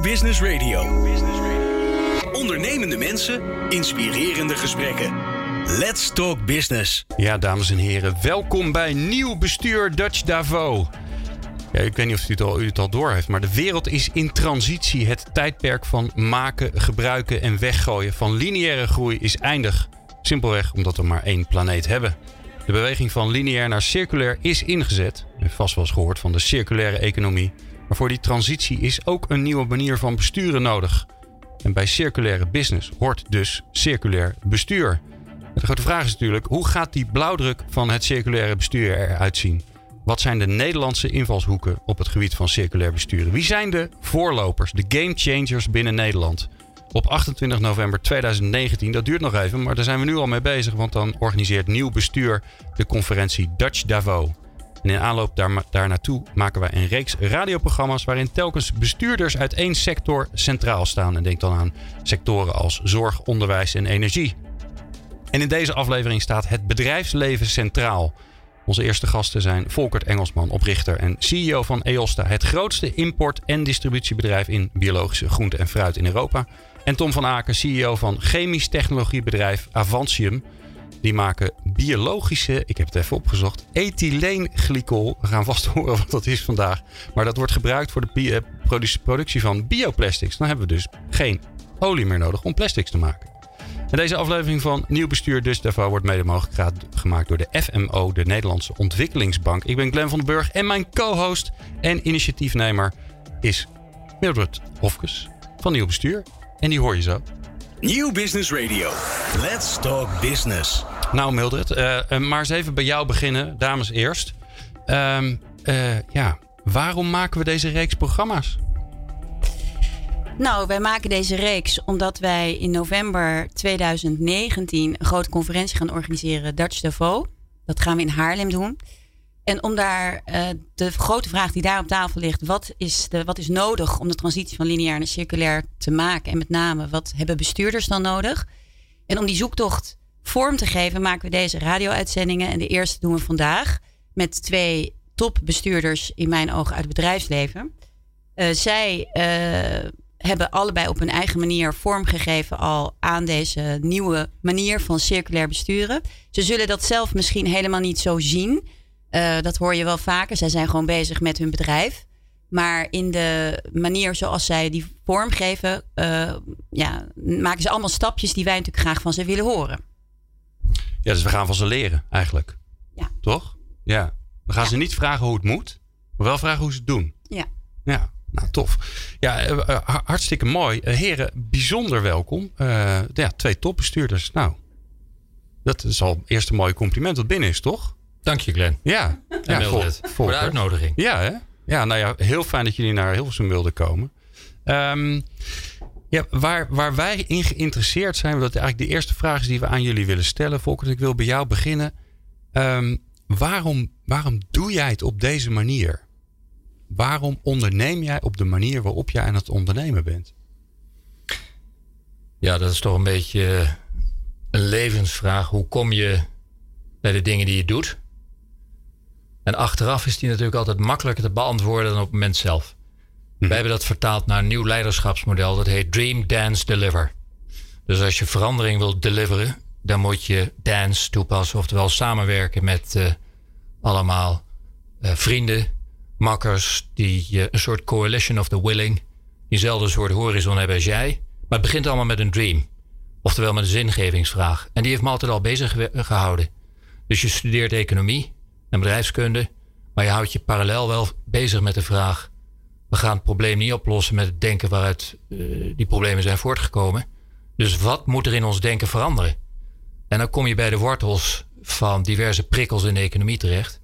Business Radio. Ondernemende mensen, inspirerende gesprekken. Let's talk business. Ja, dames en heren, welkom bij Nieuw Bestuur Dutch Davo. Ja, ik weet niet of u het, al, u het al maar de wereld is in transitie. Het tijdperk van maken, gebruiken en weggooien van lineaire groei is eindig. Simpelweg omdat we maar één planeet hebben. De beweging van lineair naar circulair is ingezet. U heeft vast wel eens gehoord van de circulaire economie. Maar voor die transitie is ook een nieuwe manier van besturen nodig. En bij circulaire business hoort dus circulair bestuur. De grote vraag is natuurlijk, hoe gaat die blauwdruk van het circulaire bestuur eruit zien? Wat zijn de Nederlandse invalshoeken op het gebied van circulair besturen? Wie zijn de voorlopers, de game changers binnen Nederland? Op 28 november 2019, dat duurt nog even, maar daar zijn we nu al mee bezig, want dan organiseert nieuw bestuur de conferentie Dutch Davo. En in aanloop daar, daar naartoe maken wij een reeks radioprogramma's waarin telkens bestuurders uit één sector centraal staan. En denk dan aan sectoren als zorg, onderwijs en energie. En in deze aflevering staat het bedrijfsleven centraal. Onze eerste gasten zijn Volkert Engelsman, oprichter en CEO van EOSTA, het grootste import- en distributiebedrijf in biologische groente en fruit in Europa. En Tom van Aken, CEO van chemisch technologiebedrijf Avantium. Die maken biologische, ik heb het even opgezocht, ethyleenglycol. We gaan vast horen wat dat is vandaag. Maar dat wordt gebruikt voor de eh, productie van bioplastics. Dan hebben we dus geen olie meer nodig om plastics te maken. En deze aflevering van Nieuw Bestuur dus daarvoor wordt mede mogelijk gemaakt door de FMO, de Nederlandse Ontwikkelingsbank. Ik ben Glenn van den Burg en mijn co-host en initiatiefnemer is Mildred Hofkes van Nieuw Bestuur. En die hoor je zo. Nieuw Business Radio. Let's talk business. Nou Mildred, uh, maar eens even bij jou beginnen, dames eerst. Um, uh, ja, waarom maken we deze reeks programma's? Nou, wij maken deze reeks omdat wij in november 2019 een grote conferentie gaan organiseren, Dutch Davos. Dat gaan we in Haarlem doen. En om daar uh, de grote vraag die daar op tafel ligt, wat is, de, wat is nodig om de transitie van lineair naar circulair te maken? En met name, wat hebben bestuurders dan nodig? En om die zoektocht vorm te geven, maken we deze radio-uitzendingen. En de eerste doen we vandaag met twee topbestuurders in mijn ogen uit het bedrijfsleven. Uh, zij uh, hebben allebei op hun eigen manier vormgegeven al aan deze nieuwe manier van circulair besturen. Ze zullen dat zelf misschien helemaal niet zo zien. Uh, dat hoor je wel vaker. Zij zijn gewoon bezig met hun bedrijf. Maar in de manier zoals zij die vormgeven, uh, ja, maken ze allemaal stapjes die wij natuurlijk graag van ze willen horen. Ja, dus we gaan van ze leren eigenlijk. Ja. Toch? Ja. We gaan Ja. ze niet vragen hoe het moet, maar wel vragen hoe ze het doen. Ja. Ja, nou tof. Ja, eh, eh, ha- hartstikke mooi. Eh, heren, bijzonder welkom. Eh, ja, twee topbestuurders. Nou, dat is al eerst een mooi compliment wat binnen is, toch? Dank je, Glenn. Ja. En ja, Mildred, Vol- voor de uitnodiging. Ja, hè? Ja, nou ja, heel fijn dat jullie naar Hilversum wilden komen. Ehm, ja, waar, waar wij in geïnteresseerd zijn, dat eigenlijk de eerste vraag is die we aan jullie willen stellen. Volker, ik wil bij jou beginnen. Ehm, waarom, waarom doe jij het op deze manier? Waarom onderneem jij op de manier waarop jij aan het ondernemen bent? Ja, dat is toch een beetje een levensvraag. Hoe kom je bij de dingen die je doet? En achteraf is die natuurlijk altijd makkelijker te beantwoorden dan op het moment zelf. Wij hebben dat vertaald naar een nieuw leiderschapsmodel. Dat heet Dream, Dance, Deliver. Dus als je verandering wilt deliveren, dan moet je dance toepassen. Oftewel samenwerken met eh, allemaal eh, vrienden, makkers, die eh, een soort coalition of the willing, diezelfde soort horizon hebben als jij. Maar het begint allemaal met een dream. Oftewel met een zingevingsvraag. En die heeft me altijd al bezig gehouden. Dus je studeert economie en bedrijfskunde. Maar je houdt je parallel wel bezig met de vraag. We gaan het probleem niet oplossen met het denken waaruit eh, die problemen zijn voortgekomen. Dus wat moet er in ons denken veranderen? En dan kom je bij de wortels van diverse prikkels in de economie terecht.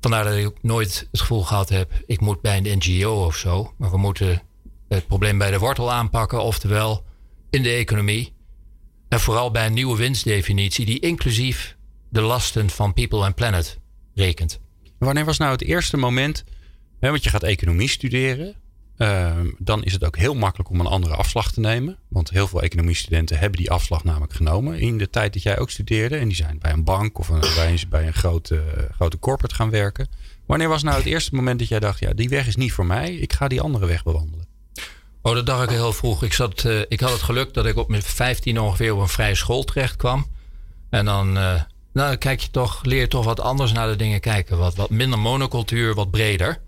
Vandaar dat ik ook nooit het gevoel gehad heb, ik moet bij een NGO of zo. Maar we moeten het probleem bij de wortel aanpakken, oftewel in de economie. En vooral bij een nieuwe winstdefinitie die inclusief de lasten van people en planet rekent. Wanneer was nou het eerste moment, hè, want je gaat economie studeren. ehm, dan is het ook heel makkelijk om een andere afslag te nemen. Want heel veel economiestudenten hebben die afslag namelijk genomen in de tijd dat jij ook studeerde. En die zijn bij een bank of een, bij een, bij een grote, grote corporate gaan werken. Wanneer was nou het eerste moment dat jij dacht, ja, die weg is niet voor mij. Ik ga die andere weg bewandelen. Oh, dat dacht ik heel vroeg. Ik, zat, uh, ik had het geluk dat ik op mijn 15 ongeveer op een vrije school terecht kwam. En dan, uh, nou, kijk je toch, leer je toch wat anders naar de dingen kijken. Wat, wat minder monocultuur, wat breder.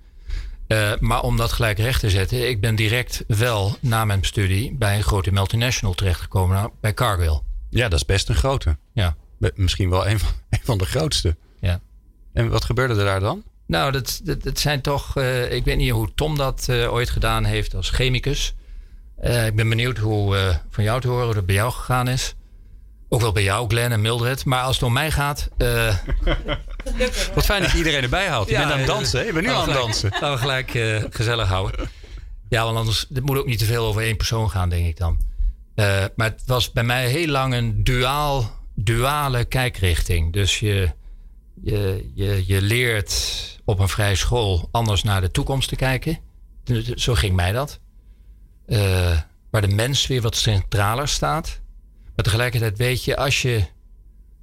Uh, maar om dat gelijk recht te zetten, ik ben direct wel na mijn studie bij een grote multinational terechtgekomen, nou, bij Cargill. Ja, dat is best een grote. Ja. Misschien wel een van, een van de grootste. Ja. En wat gebeurde er daar dan? Nou, dat, dat, dat zijn toch. Uh, ik weet niet hoe Tom dat uh, ooit gedaan heeft als chemicus. Ik ben benieuwd hoe van jou te horen hoe dat bij jou gegaan is. Ook wel bij jou, Glenn en Mildred. Maar als het om mij gaat. Wat fijn dat je iedereen erbij haalt. Je ja, bent aan het dansen, hè? Je bent nu aan het dansen. Laten we gelijk gezellig houden. Ja, want anders het moet ook niet te veel over één persoon gaan, denk ik dan. maar het was bij mij heel lang een duaal, duale kijkrichting. Dus je, je, je, je leert op een vrije school anders naar de toekomst te kijken. Zo ging mij dat. Waar de mens weer wat centraler staat. Maar tegelijkertijd weet je, als je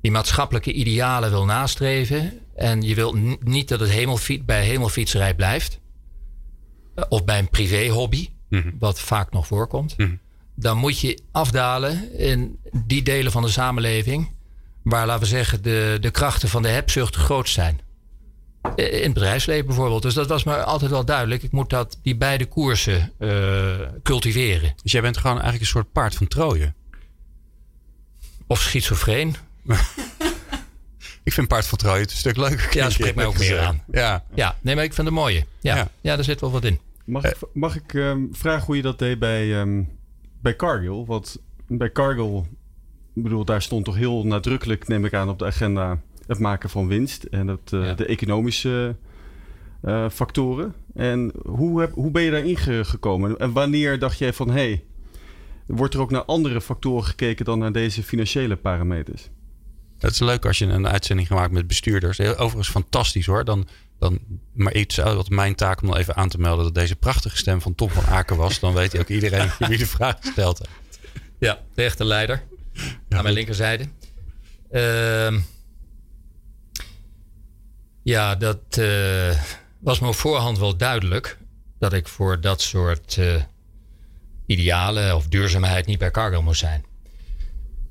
die maatschappelijke idealen wil nastreven. en je wilt niet dat het hemelfiets, bij hemelfietserij blijft. Eh, of bij een privéhobby, mm wat vaak nog voorkomt. Mm dan moet je afdalen in die delen van de samenleving. waar, laten we zeggen, de, de krachten van de hebzucht groot zijn. In het bedrijfsleven bijvoorbeeld. Dus dat was me altijd wel duidelijk. Ik moet dat, die beide koersen uh, cultiveren. Dus jij bent gewoon eigenlijk een soort paard van Troje? Of schizofreen. ik vind paard van Troje een stuk leuker. Ja, spreekt mij ook meer aan. Ja. ja, nee, maar ik vind het mooie. Ja, ja. ja daar zit wel wat in. Mag ik, mag ik um, vragen hoe je dat deed bij, um, bij Cargill? Want bij Cargill, ik bedoel, daar stond toch heel nadrukkelijk, neem ik aan, op de agenda het maken van winst en het, uh, de economische uh, factoren. En hoe, heb, hoe ben je daarin gekomen? En wanneer dacht jij van hé, hey, wordt er ook naar andere factoren gekeken dan naar deze financiële parameters? Het is leuk als je een uitzending gemaakt met bestuurders. Overigens fantastisch hoor. Dan, dan, maar iets wat mijn taak om nog even aan te melden dat deze prachtige stem van Tom van Aken was. Dan weet ook iedereen wie de vraag gesteld heeft. Ja, de echte leider. Ja, aan mijn linkerzijde. Uh, ja, dat uh, was me op voorhand wel duidelijk. Dat ik voor dat soort uh, idealen of duurzaamheid niet bij Cargo moest zijn.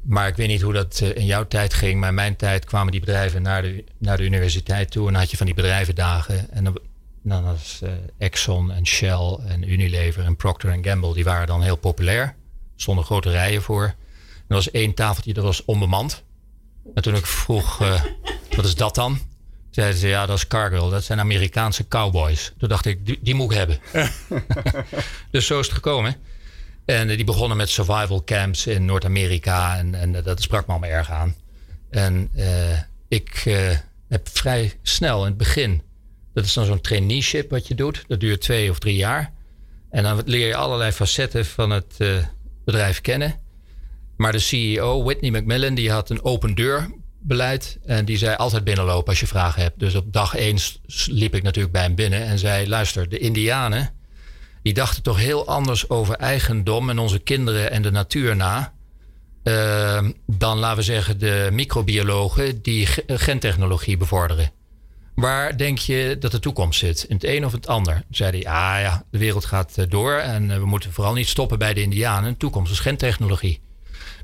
Maar ik weet niet hoe dat uh, in jouw tijd ging. Maar in mijn tijd kwamen die bedrijven naar de, naar de universiteit toe. En dan had je van die bedrijvendagen. En dan, dan was Exxon en Shell en Unilever en Procter Gamble. Die waren dan heel populair. Er stonden grote rijen voor. En er was één tafeltje, dat was onbemand. En toen ik vroeg, wat is dat dan? Zeiden ze, ja, dat is Cargill. Dat zijn Amerikaanse cowboys. Toen dacht ik, die, die moet ik hebben. dus zo is het gekomen. En die begonnen met survival camps in Noord-Amerika. En, en dat sprak me allemaal erg aan. En uh, ik heb vrij snel in het begin... Dat is dan zo'n traineeship wat je doet. Dat duurt twee of drie jaar. En dan leer je allerlei facetten van het bedrijf kennen. Maar de CEO, Whitney McMillan, die had een open deur beleid. En die zei altijd binnenlopen als je vragen hebt. Dus op dag één liep ik natuurlijk bij hem binnen en zei: Luister, de Indianen. Die dachten toch heel anders over eigendom en onze kinderen en de natuur na. Uh, dan laten we zeggen de microbiologen die gentechnologie bevorderen. Waar denk je dat de toekomst zit? In het een of het ander? Zei hij, ah ja, de wereld gaat eh, door en eh, we moeten vooral niet stoppen bij de Indianen. De toekomst is gentechnologie.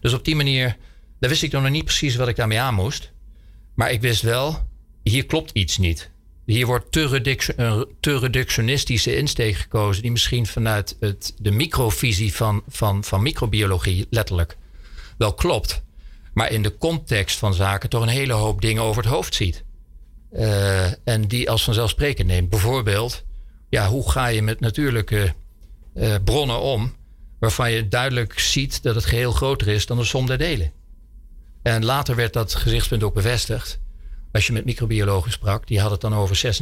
Dus op die manier daar wist ik nog niet precies wat ik daarmee aan moest. Maar ik wist wel, hier klopt iets niet. Hier wordt te, een te reductionistische insteek gekozen, die misschien vanuit het, de microvisie van, van, van microbiologie letterlijk wel klopt. Maar in de context van zaken toch een hele hoop dingen over het hoofd ziet. Uh, en die als vanzelfsprekend neemt. Bijvoorbeeld, ja, hoe ga je met natuurlijke uh, bronnen om, waarvan je duidelijk ziet dat het geheel groter is dan de som der delen. En later werd dat gezichtspunt ook bevestigd. Als je met microbiologen sprak, die hadden het dan over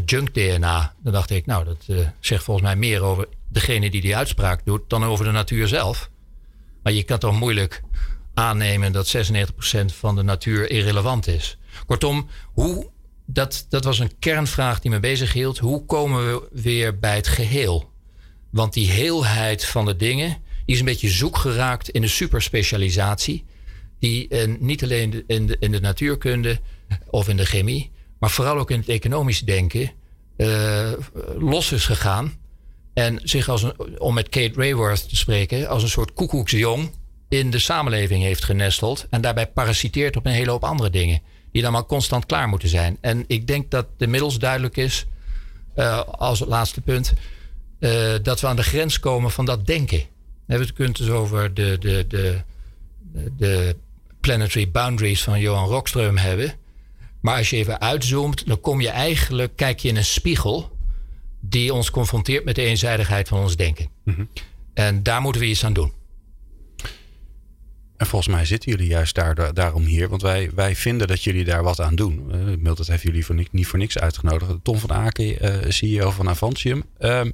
96% junk DNA. Dan dacht ik, nou, dat uh, zegt volgens mij meer over degene die die uitspraak doet dan over de natuur zelf. Maar je kan toch moeilijk aannemen dat 96% van de natuur irrelevant is. Kortom, hoe, dat, dat was een kernvraag die me bezig hield. Hoe komen we weer bij het geheel? Want die heelheid van de dingen is een beetje zoek geraakt in de superspecialisatie die uh, niet alleen in de, in de natuurkunde of in de chemie, maar vooral ook in het economisch denken uh, los is gegaan. En zich als een, om met Kate Rayworth te spreken, als een soort koekoeksjong in de samenleving heeft genesteld. En daarbij parasiteert op een hele hoop andere dingen. Die dan maar constant klaar moeten zijn. En ik denk dat inmiddels duidelijk is, uh, als laatste punt, uh, dat we aan de grens komen van dat denken. We hebben het dus over de, de, de, de planetary boundaries van Johan Rockström hebben. Maar als je even uitzoomt, dan kom je eigenlijk, kijk je in een spiegel die ons confronteert met de eenzijdigheid van ons denken. Mm En daar moeten we iets aan doen. En volgens mij zitten jullie juist daar, daarom hier. Want wij, wij vinden dat jullie daar wat aan doen. Uh, Milt, heeft jullie voor, niet voor niks uitgenodigd. Tom van Aken, uh, eh, CEO van Avantium. Um,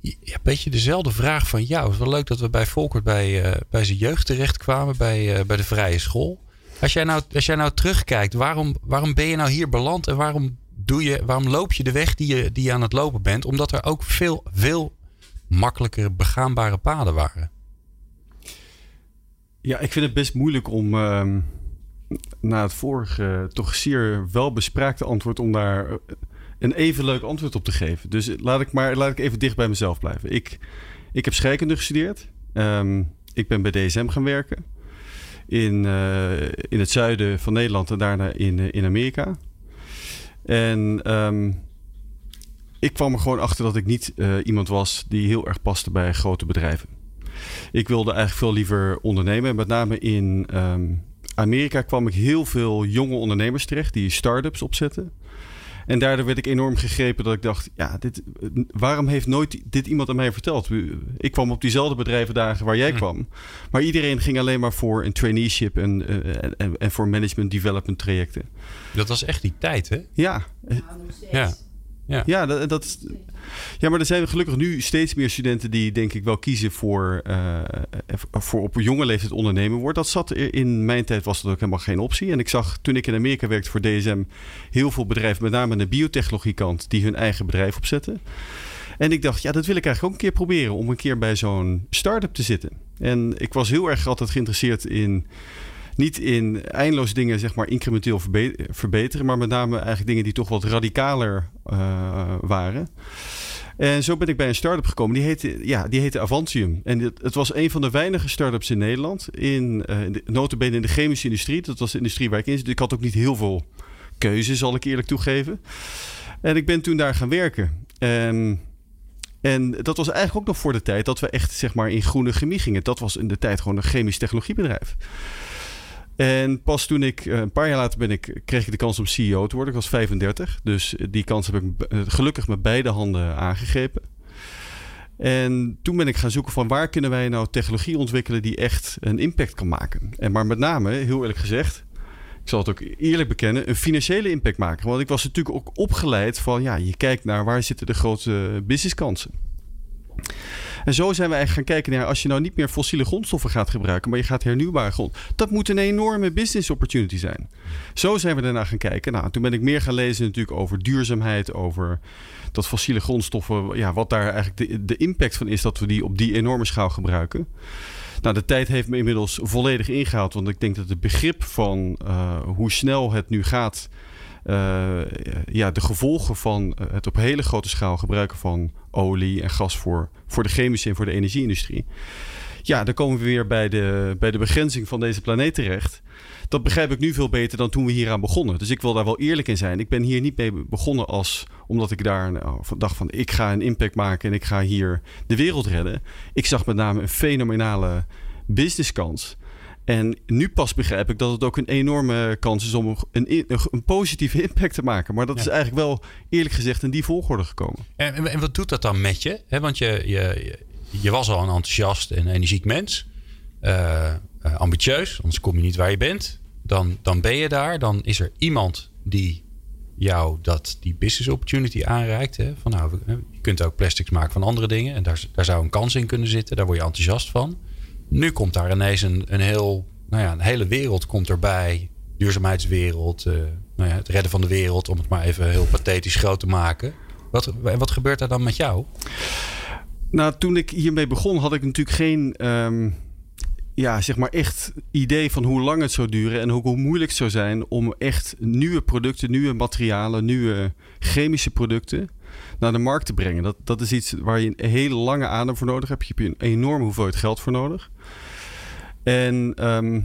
ja, een beetje dezelfde vraag van jou. Het is wel leuk dat we bij Volkert bij, uh, bij zijn jeugd terechtkwamen. Bij, bij de vrije school. Als jij nou, als jij nou terugkijkt. Waarom, waarom ben je nou hier beland? En waarom, doe je, waarom loop je de weg die je, die je aan het lopen bent? Omdat er ook veel, veel makkelijkere begaanbare paden waren. Ja, ik vind het best moeilijk om uh, na het vorige toch zeer welbespraakte antwoord om daar eh, een even leuk antwoord op te geven. Dus laat ik maar laat ik even dicht bij mezelf blijven. Ik, ik heb scheikunde gestudeerd. Um, ik ben bij DSM gaan werken. In, uh, in het zuiden van Nederland en daarna in, uh, in Amerika. En um, ik kwam er gewoon achter dat ik niet uh, iemand was die heel erg paste bij grote bedrijven. Ik wilde eigenlijk veel liever ondernemen. Met name in um, Amerika kwam ik heel veel jonge ondernemers terecht die start-ups opzetten. En daardoor werd ik enorm gegrepen dat ik dacht: ja, dit, waarom heeft nooit dit iemand aan mij verteld? Ik kwam op diezelfde bedrijvendagen waar jij hm. kwam. Maar iedereen ging alleen maar voor een traineeship en, uh, en, en, voor management development trajecten. Dat was echt die tijd, hè? Ja. Ja. Ja, ja dat, dat ja, maar er zijn gelukkig nu steeds meer studenten die denk ik wel kiezen voor, uh, voor op jonge leeftijd ondernemen wordt. Dat zat in mijn tijd was dat ook helemaal geen optie. En ik zag toen ik in Amerika werkte voor DSM heel veel bedrijven, met name aan de biotechnologie kant, die hun eigen bedrijf opzetten. En ik dacht, ja, dat wil ik eigenlijk ook een keer proberen om een keer bij zo'n start-up te zitten. En ik was heel erg altijd geïnteresseerd in niet in eindeloos dingen zeg maar incrementeel verbeteren, maar met name eigenlijk dingen die toch wat radicaler uh, waren. En zo ben ik bij een start-up gekomen. Die heette, ja, die heette Avantium. En het, het was een van de weinige start-ups in Nederland. In, uh, in de, chemische industrie. Dat was de industrie waar ik in zit. Ik had ook niet heel veel keuze, zal ik eerlijk toegeven. En ik ben toen daar gaan werken. En, en dat was eigenlijk ook nog voor de tijd dat we echt zeg maar, in groene chemie gingen. Dat was in de tijd gewoon een chemisch technologiebedrijf. En pas toen ik, eh, een paar jaar later ben ik, kreeg ik de kans om CEO te worden. Ik was 35. Dus die kans heb ik eh, gelukkig met beide handen aangegrepen. En toen ben ik gaan zoeken van waar kunnen wij nou technologie ontwikkelen die echt een impact kan maken. En maar met name, heel eerlijk gezegd, ik zal het ook eerlijk bekennen, een financiële impact maken. Want ik was natuurlijk ook opgeleid van, ja, je kijkt naar waar zitten de grote businesskansen. En zo zijn we eigenlijk gaan kijken naar als je nou niet meer fossiele grondstoffen gaat gebruiken, maar je gaat hernieuwbare grond. Dat moet een enorme business opportunity zijn. Zo zijn we daarna gaan kijken. Nou, toen ben ik meer gaan lezen natuurlijk over duurzaamheid, over dat fossiele grondstoffen, ja, wat daar eigenlijk de, de impact van is dat we die op die enorme schaal gebruiken. Nou, de tijd heeft me inmiddels volledig ingehaald. Want ik denk dat het begrip van uh, hoe snel het nu gaat. Uh, ja, de gevolgen van het op hele grote schaal gebruiken van olie en gas voor, voor de chemische en voor de energieindustrie. Ja, dan komen we weer bij de, bij de begrenzing van deze planeet terecht. Dat begrijp ik nu veel beter dan toen we hieraan begonnen. Dus ik wil daar wel eerlijk in zijn. Ik ben hier niet mee begonnen als omdat ik daar nou, dacht van ik ga een impact maken en ik ga hier de wereld redden. Ik zag met name een fenomenale businesskans. En nu pas begrijp ik dat het ook een enorme kans is om een, een positieve impact te maken. Maar dat is eigenlijk wel eerlijk gezegd in die volgorde gekomen. En, en wat doet dat dan met je? want je, je, je was al een enthousiast en energiek mens. Uh, ambitieus, anders kom je niet waar je bent. Dan, dan ben je daar. Dan is er iemand die jou dat, die business opportunity aanreikt. Hè? Van, nou, je kunt ook plastics maken van andere dingen. En daar, daar zou een kans in kunnen zitten. Daar word je enthousiast van. Nu komt daar ineens een, een, heel, nou ja, een hele wereld komt erbij. Duurzaamheidswereld, uh, nou ja, het redden van de wereld, om het maar even heel pathetisch groot te maken. Wat, wat gebeurt er dan met jou? Nou, toen ik hiermee begon, had ik natuurlijk geen, um, ja, zeg maar echt idee van hoe lang het zou duren en hoe moeilijk het zou zijn om echt nieuwe producten, nieuwe materialen, nieuwe chemische producten naar de markt te brengen. Dat, dat is iets waar je een hele lange adem voor nodig hebt. Je hebt een enorme hoeveelheid geld voor nodig. En ehm,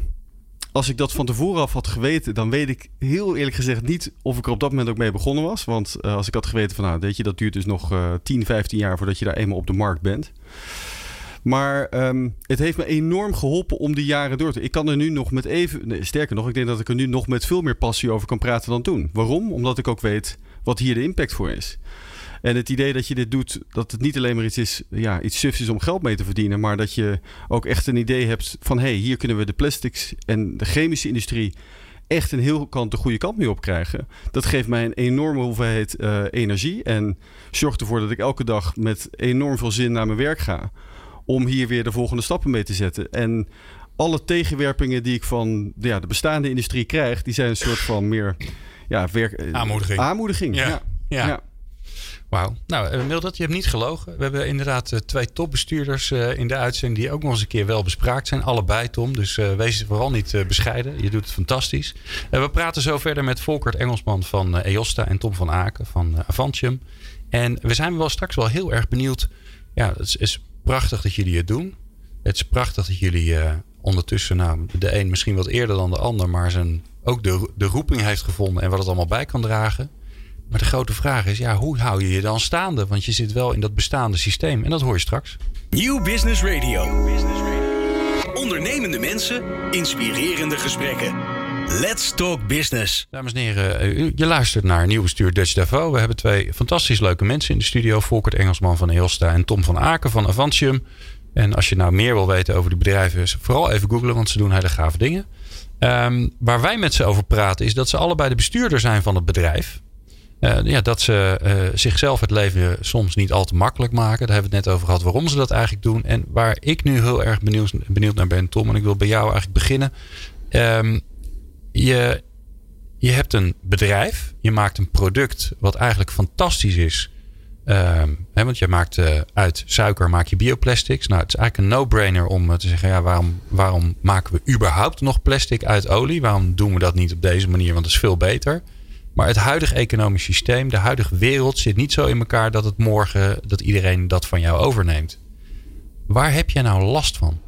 als ik dat van tevoren af had geweten, dan weet ik heel eerlijk gezegd niet of ik er op dat moment ook mee begonnen was. Want uh, als ik had geweten van, nou, weet je, dat duurt dus nog uh, 10, 15 jaar voordat je daar eenmaal op de markt bent. Maar um, het heeft me enorm geholpen om die jaren door te. Ik kan er nu nog met even. Sterker nog, ik denk dat ik er nu nog met veel meer passie over kan praten dan toen. Waarom? Omdat ik ook weet wat hier de impact voor is. En het idee dat je dit doet, dat het niet alleen maar iets is, ja, iets sufs is om geld mee te verdienen, maar dat je ook echt een idee hebt van hé, hey, hier kunnen we de plastics en de chemische industrie echt een heel kant de goede kant mee op krijgen. Dat geeft mij een enorme hoeveelheid uh, energie en zorgt ervoor dat ik elke dag met enorm veel zin naar mijn werk ga om hier weer de volgende stappen mee te zetten. En alle tegenwerpingen die ik van ja, de bestaande industrie krijg, die zijn een soort van meer ja, werk, eh, aanmoediging. aanmoediging. Ja. ja. ja. ja. Wauw. Nou, uh, Mildred, je hebt niet gelogen. We hebben inderdaad uh, twee topbestuurders uh, in de uitzending die ook nog eens een keer wel bespraakt zijn. Allebei, Tom. Dus wees vooral niet bescheiden. Je doet het fantastisch. we praten zo verder met Volkert Engelsman van EOSTA en Tom van Aken van Avantium. En we zijn wel straks wel heel erg benieuwd. Ja, het is prachtig dat jullie het doen. Het is prachtig dat jullie ondertussen, nou, de een misschien wat eerder dan de ander, maar ook de, de roeping heeft gevonden en wat het allemaal bij kan dragen. Maar de grote vraag is, ja, hoe hou je je dan staande? Want je zit wel in dat bestaande systeem. En dat hoor je straks. Nieuw Business Radio. Ondernemende mensen, inspirerende gesprekken. Let's talk business. Dames en heren, eh, je luistert naar Nieuw Bestuur Dutch Davos. We hebben twee fantastisch leuke mensen in de studio. Volkert Engelsman van Eelsta en Tom van Aken van Avantium. En als je nou meer wil weten over die bedrijven, vooral even googlen, want ze doen hele gave dingen. Um, waar wij met ze over praten is dat ze allebei de bestuurder zijn van het bedrijf. Uh, ja, dat ze uh, zichzelf het leven soms niet al te makkelijk maken. Daar hebben we het net over gehad waarom ze dat eigenlijk doen. En waar ik nu heel erg benieuwd, naar ben, Tom, en ik wil bij jou eigenlijk beginnen. Um, je, je hebt een bedrijf, je maakt een product wat eigenlijk fantastisch is. Hè, want je maakt uh, uit suiker maak je bioplastics. Nou, het is eigenlijk een no-brainer om te zeggen: ja, waarom, waarom maken we überhaupt nog plastic uit olie? Waarom doen we dat niet op deze manier? Want het is veel beter. Maar het huidige economisch systeem, de huidige wereld zit niet zo in elkaar dat het morgen dat iedereen dat van jou overneemt. Waar heb jij nou last van?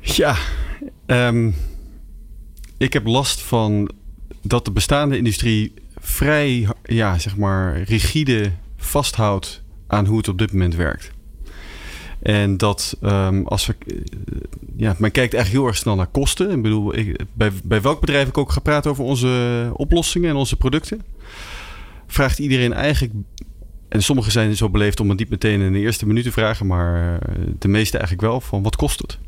Ja, um, ik heb last van dat de bestaande industrie vrij, ja, zeg maar, rigide vasthoudt aan hoe het op dit moment werkt. En dat um, als we. Eh, ja, men kijkt eigenlijk heel erg snel naar kosten. Ik bedoel, ik, bij, bij welk bedrijf ik ook ga praten over onze oplossingen en onze producten, vraagt iedereen eigenlijk. En sommigen zijn zo beleefd om het niet meteen in de eerste minuut te vragen, maar eh, de meeste eigenlijk wel van wat kost het?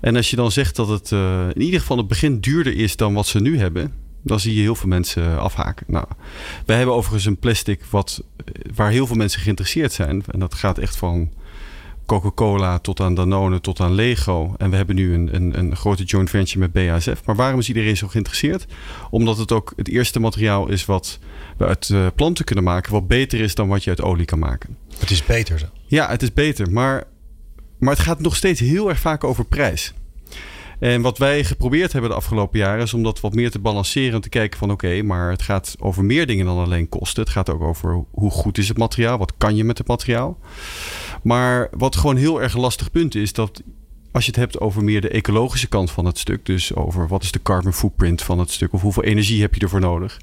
En als je dan zegt dat het uh, in ieder geval het begin duurder is dan wat ze nu hebben, dan zie je heel veel mensen afhaken. Nou, wij hebben overigens een plastic wat, waar heel veel mensen geïnteresseerd zijn. En dat gaat echt van Coca-Cola tot aan Danone tot aan Lego. En we hebben nu een, een, een grote joint venture met BASF. Maar waarom is iedereen zo geïnteresseerd? Omdat het ook het eerste materiaal is wat we uit uh, planten kunnen maken. Wat beter is dan wat je uit olie kan maken. Het is beter zo. Ja, het is beter. Maar, maar het gaat nog steeds heel erg vaak over prijs. En wat wij geprobeerd hebben de afgelopen jaren is om dat wat meer te balanceren. En te kijken van oké, maar het gaat over meer dingen dan alleen kosten. Het gaat ook over hoe goed is het materiaal? Wat kan je met het materiaal? Maar wat gewoon heel erg lastig punt is dat als je het hebt over meer de ecologische kant van het stuk, dus over wat is de carbon footprint van het stuk of hoeveel energie heb je ervoor nodig,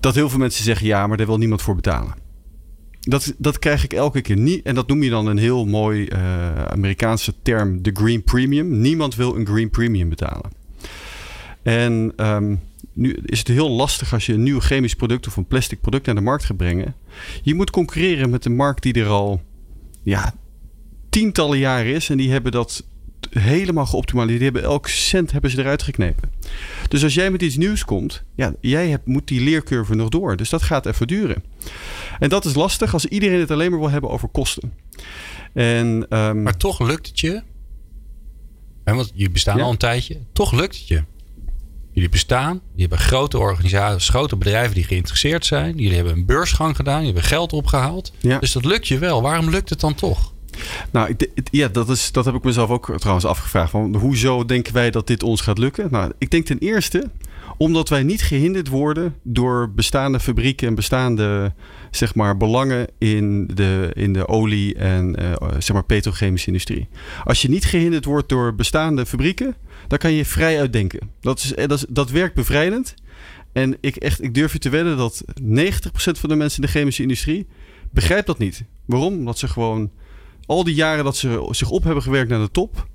dat heel veel mensen zeggen ja, maar daar wil niemand voor betalen. Dat, dat krijg ik elke keer niet. En dat noem je dan een heel mooi uh, Amerikaanse term, de green premium. Niemand wil een green premium betalen. En um, nu is het heel lastig als je een nieuw chemisch product of een plastic product naar de markt gaat brengen. Je moet concurreren met een markt die er al ja, tientallen jaren is. En die hebben dat helemaal geoptimaliseerd. Die hebben elk cent hebben ze eruit geknepen. Dus als jij met iets nieuws komt, ja, jij hebt, moet die leercurve nog door. Dus dat gaat even duren. En dat is lastig als iedereen het alleen maar wil hebben over kosten. En, um, maar toch lukt het je. En want jullie bestaan al een tijdje. Toch lukt het je. Jullie bestaan. Jullie hebben grote organisaties, grote bedrijven die geïnteresseerd zijn. Jullie hebben een beursgang gedaan. Jullie hebben geld opgehaald. Ja. Dus dat lukt je wel. Waarom lukt het dan toch? Nou, ja, dat, is, dat heb ik mezelf ook trouwens afgevraagd. Van, hoezo denken wij dat dit ons gaat lukken? Nou, ik denk ten eerste omdat wij niet gehinderd worden door bestaande fabrieken en bestaande zeg maar, belangen in de, in de olie- en uh, zeg maar, petrochemische industrie. Als je niet gehinderd wordt door bestaande fabrieken, dan kan je vrij uitdenken. Dat, is, dat, is, dat werkt bevrijdend. En ik, echt, ik durf je te wedden dat 90% van de mensen in de chemische industrie begrijpt dat niet. Waarom? Omdat ze gewoon al die jaren dat ze zich op hebben gewerkt naar de top,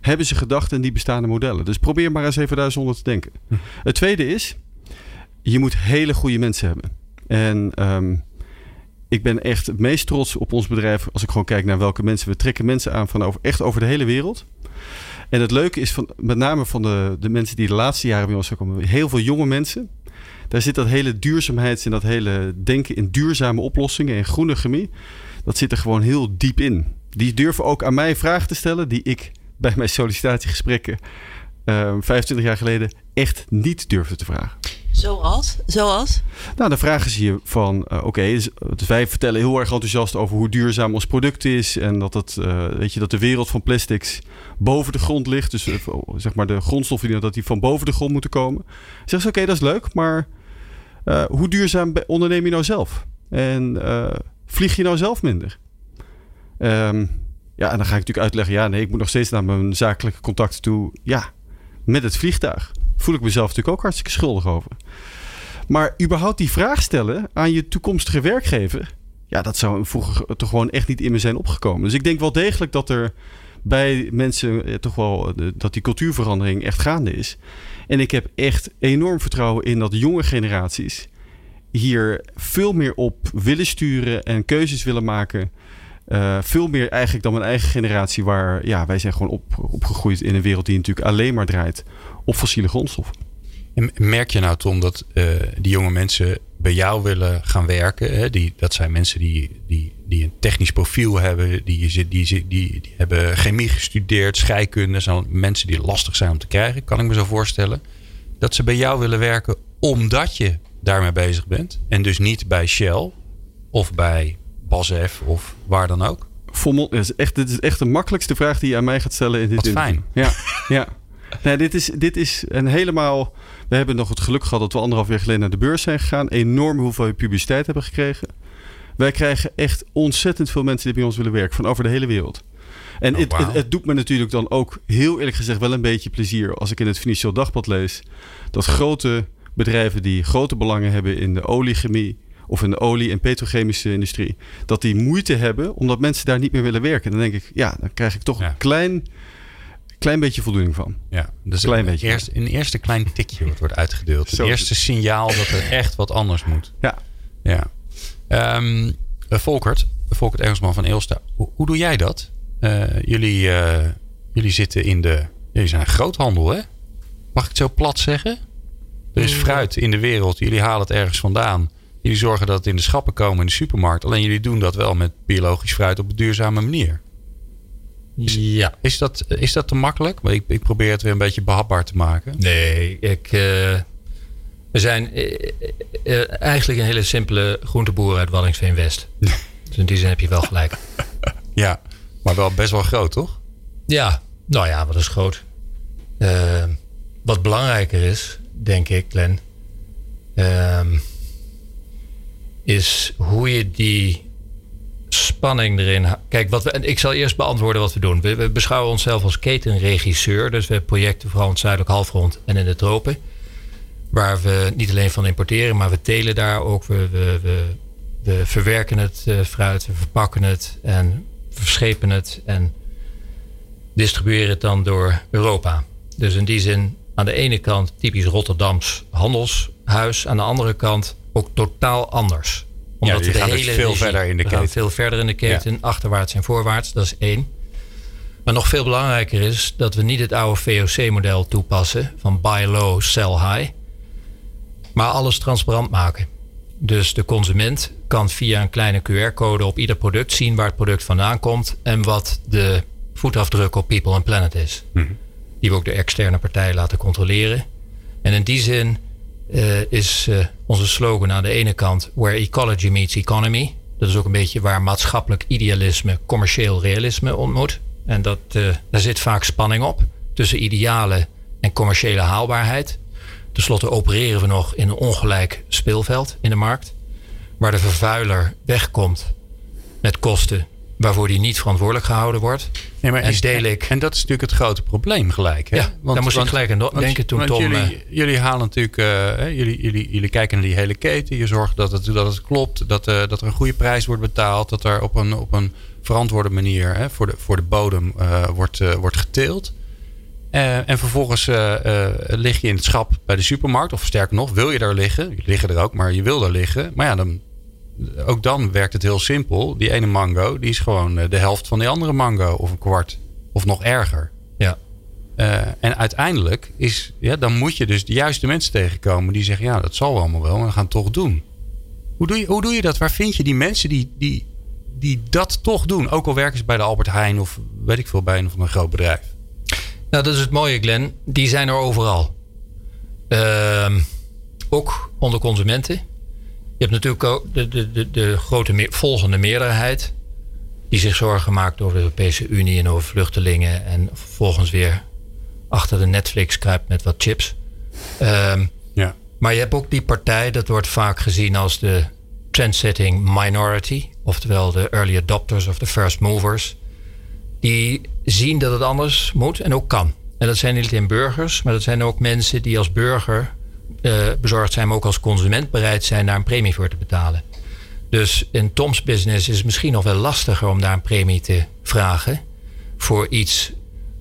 hebben ze gedacht in die bestaande modellen. Dus probeer maar eens even daar zonder te denken. Hm. Het tweede is, je moet hele goede mensen hebben. En um, ik ben echt het meest trots op ons bedrijf als ik gewoon kijk naar welke mensen. We trekken mensen aan van over, echt over de hele wereld. En het leuke is van, met name van de, de mensen die de laatste jaren bij ons komen, heel veel jonge mensen. Daar zit dat hele duurzaamheids en dat hele denken in duurzame oplossingen en groene chemie. Dat zit er gewoon heel diep in. Die durven ook aan mij vragen te stellen die ik bij mijn sollicitatiegesprekken uh, ehm, 25 jaar geleden echt niet durfde te vragen. Zoals? Zoals? Nou, dan vragen ze je van, uh, oké, okay, dus, dus wij vertellen heel erg enthousiast over hoe duurzaam ons product is en dat, het, uh, weet je, dat de wereld van plastics boven de grond ligt. Dus zeg maar de grondstoffen dat die van boven de grond moeten komen. Zeggen ze, oké, dat is leuk, maar hoe duurzaam onderneem je nou zelf? En vlieg je nou zelf minder? Um, ja, en dan ga ik natuurlijk uitleggen, ja, nee, ik moet nog steeds naar mijn zakelijke contacten toe. Ja, met het vliegtuig. Voel ik mezelf natuurlijk ook hartstikke schuldig over. Maar überhaupt die vraag stellen aan je toekomstige werkgever. Ja, dat zou vroeger toch gewoon echt niet in me zijn opgekomen. Dus ik denk wel degelijk dat er bij mensen eh, toch wel eh, dat die cultuurverandering echt gaande is. En ik heb echt enorm vertrouwen in dat jonge generaties hier veel meer op willen sturen en keuzes willen maken. Uh, veel meer eigenlijk dan mijn eigen generatie, waar ja, wij zijn gewoon op, opgegroeid in een wereld die natuurlijk alleen maar draait op fossiele grondstoffen. En merk je nou, Tom, dat uh, die jonge mensen bij jou willen gaan werken? Hè? Die, dat zijn mensen die, die, die een technisch profiel hebben, die, die, die, die, die hebben chemie gestudeerd, scheikunde, zijn mensen die lastig zijn om te krijgen, kan ik me zo voorstellen. Dat ze bij jou willen werken omdat je daarmee bezig bent. En dus niet bij Shell of bij BASF of waar dan ook? Voor is echt, dit is echt de makkelijkste vraag die je aan mij gaat stellen in dit Wat fijn. Ja, ja. Nee, dit is, dit is een helemaal... We hebben nog het geluk gehad dat we anderhalf jaar geleden naar de beurs zijn gegaan. Enorm hoeveel publiciteit hebben gekregen. Wij krijgen echt ontzettend veel mensen die bij ons willen werken. Van over de hele wereld. En oh, het, het, doet me natuurlijk dan ook heel eerlijk gezegd wel een beetje plezier als ik in het Financieel Dagblad lees dat grote bedrijven die grote belangen hebben in de oliechemie, of in de olie- en petrochemische industrie, dat die moeite hebben omdat mensen daar niet meer willen werken. Dan denk ik, ja, dan krijg ik toch een klein, klein beetje voldoening van. Ja, dus klein een, beetje eerst, een eerste klein tikje wat wordt uitgedeeld. Het eerste signaal dat er echt wat anders moet. Ja. ja. Um, Volkert, Volkert Engelsman van Eelsta, hoe, hoe doe jij dat? Uh, jullie, uh, jullie zitten in de. Jullie zijn groothandel, hè? Mag ik het zo plat zeggen? Er is mm. fruit in de wereld. Jullie halen het ergens vandaan. Jullie zorgen dat het in de schappen komen in de supermarkt. Alleen jullie doen dat wel met biologisch fruit op een duurzame manier. Is, ja. Is dat, is dat te makkelijk? Maar ik, ik probeer het weer een beetje behapbaar te maken. Nee, ik, uh, we zijn uh, uh, eigenlijk een hele simpele groenteboer uit Wallingsveen West. dus in die zin heb je wel gelijk. ja, maar wel best wel groot, toch? Ja, nou ja, wat is groot. wat belangrijker is, denk ik, Glenn. Ehm is hoe je die spanning erin. Kijk, wat we, ik zal eerst beantwoorden wat we doen. We, beschouwen onszelf als ketenregisseur. Dus we hebben projecten vooral in het zuidelijk halfrond en in de tropen. Waar we niet alleen van importeren, maar we telen daar ook. We, we, we, we verwerken het uh, fruit, we verpakken het en verschepen het en distribueren het dan door Europa. Dus in die zin aan de ene kant typisch Rotterdams handelshuis. Aan de andere kant ook totaal anders. Omdat ja, we de dus hele dus veel verder in de keten. Veel verder in de keten, achterwaarts en voorwaarts. Dat is één. Maar nog veel belangrijker is dat we niet het oude VOC-model toepassen van buy low, sell high. Maar alles transparant maken. Dus de consument kan via een kleine QR-code op ieder product zien waar het product vandaan komt en wat de voetafdruk op People and Planet is. Mhm. Die we ook de externe partij laten controleren. En in die zin uh, is uh, onze slogan aan de ene kant Where Ecology Meets Economy. Dat is ook een beetje waar maatschappelijk idealisme commercieel realisme ontmoet. En dat, uh, daar zit vaak spanning op tussen idealen en commerciële haalbaarheid. Ten slotte opereren we nog in een ongelijk speelveld in de markt. Waar de vervuiler wegkomt met kosten waarvoor die niet verantwoordelijk gehouden wordt. Nee, maar en, is, deel ik... en dat is natuurlijk het grote probleem gelijk. Hè? Ja, want, daar moest ik gelijk aan denken toen Tom... Jullie, uh, jullie halen natuurlijk... Uh, jullie, jullie, jullie kijken naar die hele keten. Je zorgt dat het, dat het klopt. Dat, uh, dat er een goede prijs wordt betaald. Dat er op een, op een verantwoorde manier hè, voor, de, voor de bodem wordt, wordt geteeld. en vervolgens lig je in het schap bij de supermarkt. Of sterker nog, wil je daar liggen. Je liggen er ook, maar je wil daar liggen. Maar ja, dan ook dan werkt het heel simpel. Die ene mango, die is gewoon eh, de helft van die andere mango. Of een kwart. Of nog erger. Ja. Uh, en uiteindelijk is, ja, dan moet je dus de juiste mensen tegenkomen die zeggen: Ja, dat zal allemaal wel, maar we gaan het toch doen. Hoe doe je, hoe doe je dat? Waar vind je die mensen die, die, die dat toch doen? Ook al werken ze bij de Albert Heijn of weet ik veel, bij een of een groot bedrijf. Nou, dat is het mooie, Glenn. Die zijn er overal. Uh, ook onder consumenten. Je hebt natuurlijk ook de, de, de, de grote volgende meerderheid. Die zich zorgen maakt over de Europese Unie en over vluchtelingen. En vervolgens weer achter de Netflix kruipt met wat chips. Um, ja. Maar je hebt ook die partij, dat wordt vaak gezien als de trendsetting minority. Oftewel de early adopters of de first movers. Die zien dat het anders moet en ook kan. En dat zijn niet alleen burgers, maar dat zijn ook mensen die als burger bezorgd zijn, maar ook als consument bereid zijn daar een premie voor te betalen. Dus in Toms business is het misschien nog wel lastiger om daar een premie te vragen voor iets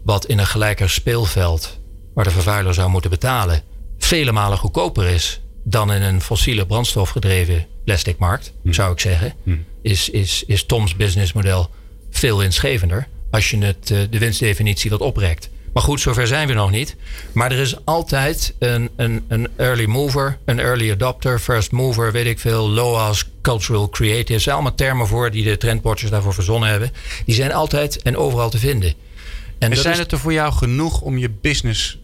wat in een gelijker speelveld, waar de vervuiler zou moeten betalen, vele malen goedkoper is dan in een fossiele brandstof gedreven plasticmarkt, hmm. zou ik zeggen. Hmm. Is, is, is Toms businessmodel veel winstgevender als je het, eh, de winstdefinitie wat oprekt. Maar goed, zover zijn we nog niet. Maar er is altijd een, een, een early mover, een early adopter, first mover, weet ik veel, LOAS, cultural creatives. zijn allemaal termen voor die de trendwatchers daarvoor verzonnen hebben. Die zijn altijd en overal te vinden. En, zijn het er voor jou genoeg om je business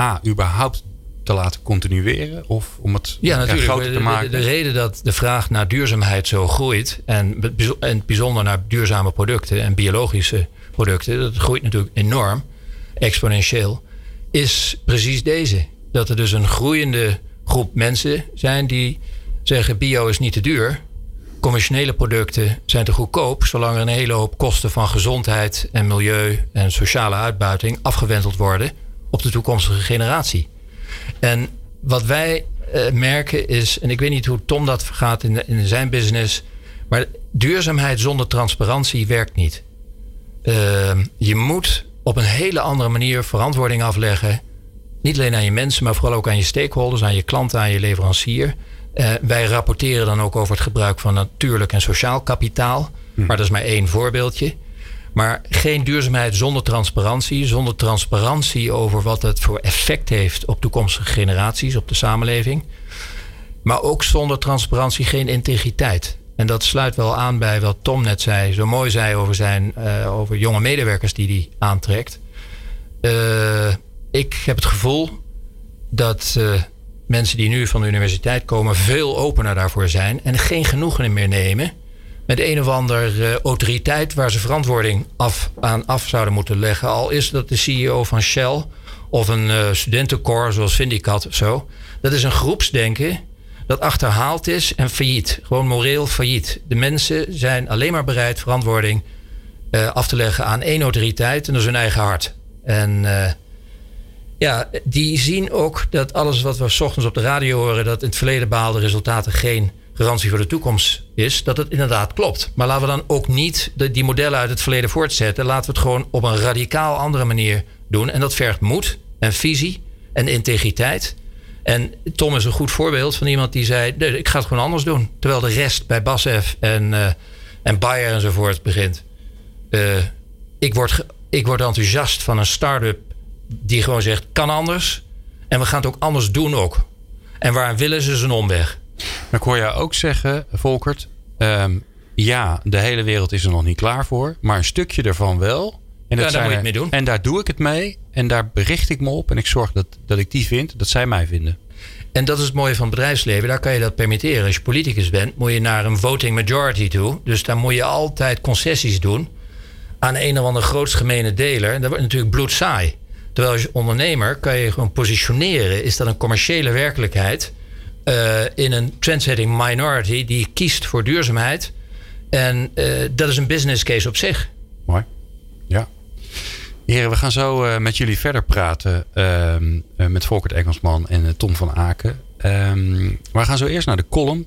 A, überhaupt te laten continueren? Of om het ja, natuurlijk. groter te maken? De, de, reden dat de vraag naar duurzaamheid zo groeit... en, en bijzonder naar duurzame producten en biologische producten... dat groeit natuurlijk enorm exponentieel, is precies deze. Dat er dus een groeiende groep mensen zijn die zeggen: bio is niet te duur. Conventionele producten zijn te goedkoop, zolang er een hele hoop kosten van gezondheid en milieu en sociale uitbuiting afgewendeld worden op de toekomstige generatie. En wat wij uh, merken is, en ik weet niet hoe Tom dat gaat in, in zijn business, maar duurzaamheid zonder transparantie werkt niet. Uh, je moet op een hele andere manier verantwoording afleggen. Niet alleen aan je mensen, maar vooral ook aan je stakeholders, aan je klanten, aan je leverancier. Uh, wij rapporteren dan ook over het gebruik van natuurlijk en sociaal kapitaal. Hm. Maar dat is maar één voorbeeldje. Maar geen duurzaamheid zonder transparantie. Zonder transparantie over wat het voor effect heeft op toekomstige generaties, op de samenleving. Maar ook zonder transparantie geen integriteit. En dat sluit wel aan bij wat Tom net zei, zo mooi zei over, zijn, uh, over jonge medewerkers die hij aantrekt. Uh, ik heb het gevoel dat uh, mensen die nu van de universiteit komen veel opener daarvoor zijn en geen genoegen meer nemen met een of andere autoriteit waar ze verantwoording af, aan af zouden moeten leggen. Al is dat de CEO van Shell of een studentencorps zoals Vindicat of zo. Dat is een groepsdenken dat achterhaald is en failliet. Gewoon moreel failliet. De mensen zijn alleen maar bereid verantwoording uh, af te leggen aan één autoriteit en dat is hun eigen hart. En uh, ja, die zien ook dat alles wat we ochtends op de radio horen, dat in het verleden behaalde resultaten geen garantie voor de toekomst is, dat het inderdaad klopt. Maar laten we dan ook niet de, die modellen uit het verleden voortzetten. Laten we het gewoon op een radicaal andere manier doen. En dat vergt moed en visie en integriteit. En Tom is een goed voorbeeld van iemand die zei: ik ga het gewoon anders doen. Terwijl de rest bij Basf en, uh, en Bayer enzovoort begint. Uh, ik, word, ik word enthousiast van een start-up die gewoon zegt: kan anders. En we gaan het ook anders doen ook. En waar willen ze zijn omweg? Maar ik hoor jou ook zeggen, Volkert. Um, ja, de hele wereld is er nog niet klaar voor. Maar een stukje ervan wel. En, ja, daar moet je mee doen. en daar doe ik het mee. En daar bericht ik me op. En ik zorg dat, dat ik die vind, dat zij mij vinden. En dat is het mooie van het bedrijfsleven. Daar kan je dat permitteren. Als je politicus bent, moet je naar een voting majority toe. Dus daar moet je altijd concessies doen aan een of andere grootst gemene deler. En dat wordt natuurlijk bloedsaai. Terwijl als ondernemer kan je gewoon positioneren. Is dat een commerciële werkelijkheid uh, in een trendsetting minority die kiest voor duurzaamheid? En uh, dat is een business case op zich. Mooi. Heren, we gaan zo uh, met jullie verder praten. Ehm, met Volkert Engelsman en Tom van Aken. Um, we gaan zo eerst naar de column.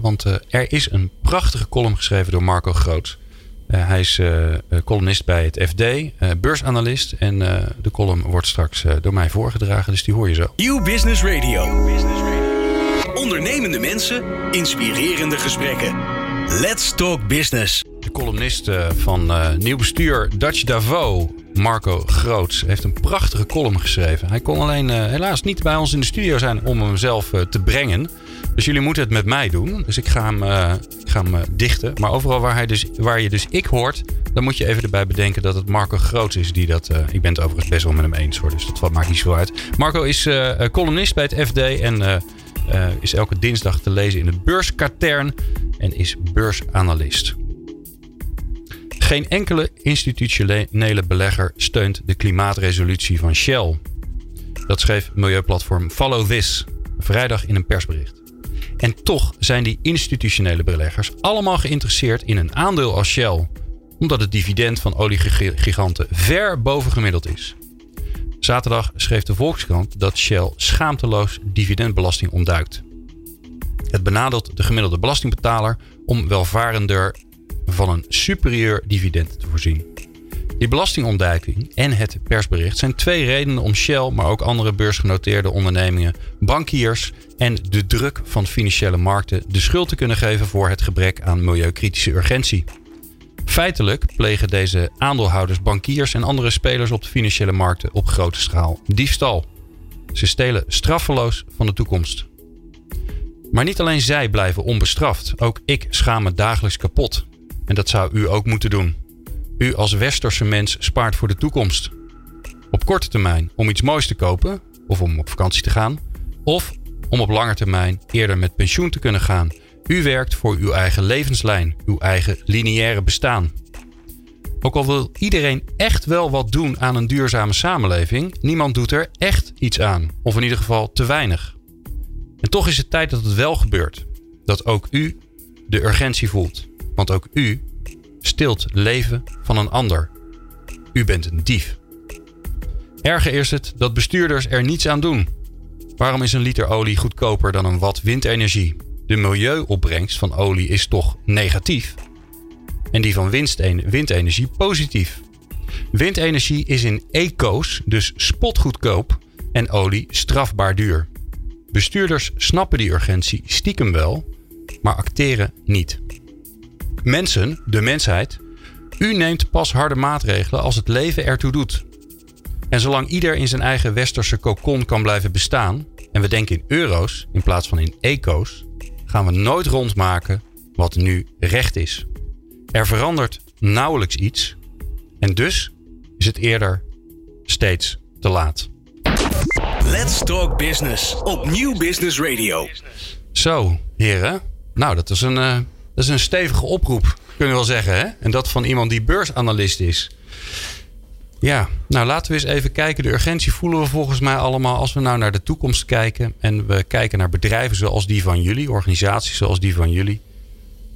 want er is een prachtige column geschreven door Marco Groot. Uh, hij is uh, columnist bij het FD, beursanalist. En de column wordt straks door mij voorgedragen, dus die hoor je zo. Nieuw Business Radio. Business Radio. Ondernemende mensen, inspirerende gesprekken. Let's talk business. De columnist van Nieuw Bestuur Dutch Davo, Marco Groots, heeft een prachtige column geschreven. Hij kon alleen helaas niet bij ons in de studio zijn om hem zelf te brengen. Dus jullie moeten het met mij doen. Dus ik ga hem, ik ga hem dichten. Maar overal waar, hij dus, waar je dus ik hoort, dan moet je even erbij bedenken dat het Marco Groots is die dat. Ik ben het overigens best wel met hem eens hoor. Dus dat maakt niet zo uit. Marco is columnist bij het FD en is elke dinsdag te lezen in het beurskatern en is beursanalist. Geen enkele institutionele belegger steunt de klimaatresolutie van Shell. Dat schreef milieuplatform Follow This vrijdag in een persbericht. En toch zijn die institutionele beleggers allemaal geïnteresseerd in een aandeel als Shell, omdat het dividend van oliegiganten ver boven gemiddeld is. Zaterdag schreef de Volkskrant dat Shell schaamteloos dividendbelasting ontduikt. Het benadeelt de gemiddelde belastingbetaler om welvarender van een superieur dividend te voorzien. Die belastingontduiking en het persbericht zijn twee redenen om Shell, maar ook andere beursgenoteerde ondernemingen, bankiers en de druk van financiële markten de schuld te kunnen geven voor het gebrek aan milieukritische urgentie. Feitelijk plegen deze aandeelhouders, bankiers en andere spelers op de financiële markten op grote schaal diefstal. Ze stelen straffeloos van de toekomst. Maar niet alleen zij blijven onbestraft, ook ik schaam me dagelijks kapot. En dat zou u ook moeten doen. U als westerse mens spaart voor de toekomst. Op korte termijn om iets moois te kopen of om op vakantie te gaan. Of om op lange termijn eerder met pensioen te kunnen gaan. U werkt voor uw eigen levenslijn, uw eigen lineaire bestaan. Ook al wil iedereen echt wel wat doen aan een duurzame samenleving, niemand doet er echt iets aan. Of in ieder geval te weinig. En toch is het tijd dat het wel gebeurt. Dat ook u de urgentie voelt. Want ook u stilt leven van een ander. U bent een dief. Erger is het dat bestuurders er niets aan doen. Waarom is een liter olie goedkoper dan een watt windenergie? De milieuopbrengst van olie is toch negatief? En die van windenergie positief. Windenergie is in eco's dus spotgoedkoop en olie strafbaar duur. Bestuurders snappen die urgentie stiekem wel, maar acteren niet. Mensen, de mensheid, u neemt pas harde maatregelen als het leven ertoe doet. En zolang ieder in zijn eigen westerse kokon kan blijven bestaan, en we denken in euro's in plaats van in eco's, gaan we nooit rondmaken wat nu recht is. Er verandert nauwelijks iets en dus is het eerder steeds te laat. Let's Talk Business op Nieuw Business Radio. Zo, heren. Nou, dat is een, uh, dat is een stevige oproep, kunnen we wel zeggen. Hè? En dat van iemand die beursanalist is. Ja, nou laten we eens even kijken. De urgentie voelen we volgens mij allemaal als we nou naar de toekomst kijken. En we kijken naar bedrijven zoals die van jullie, organisaties zoals die van jullie.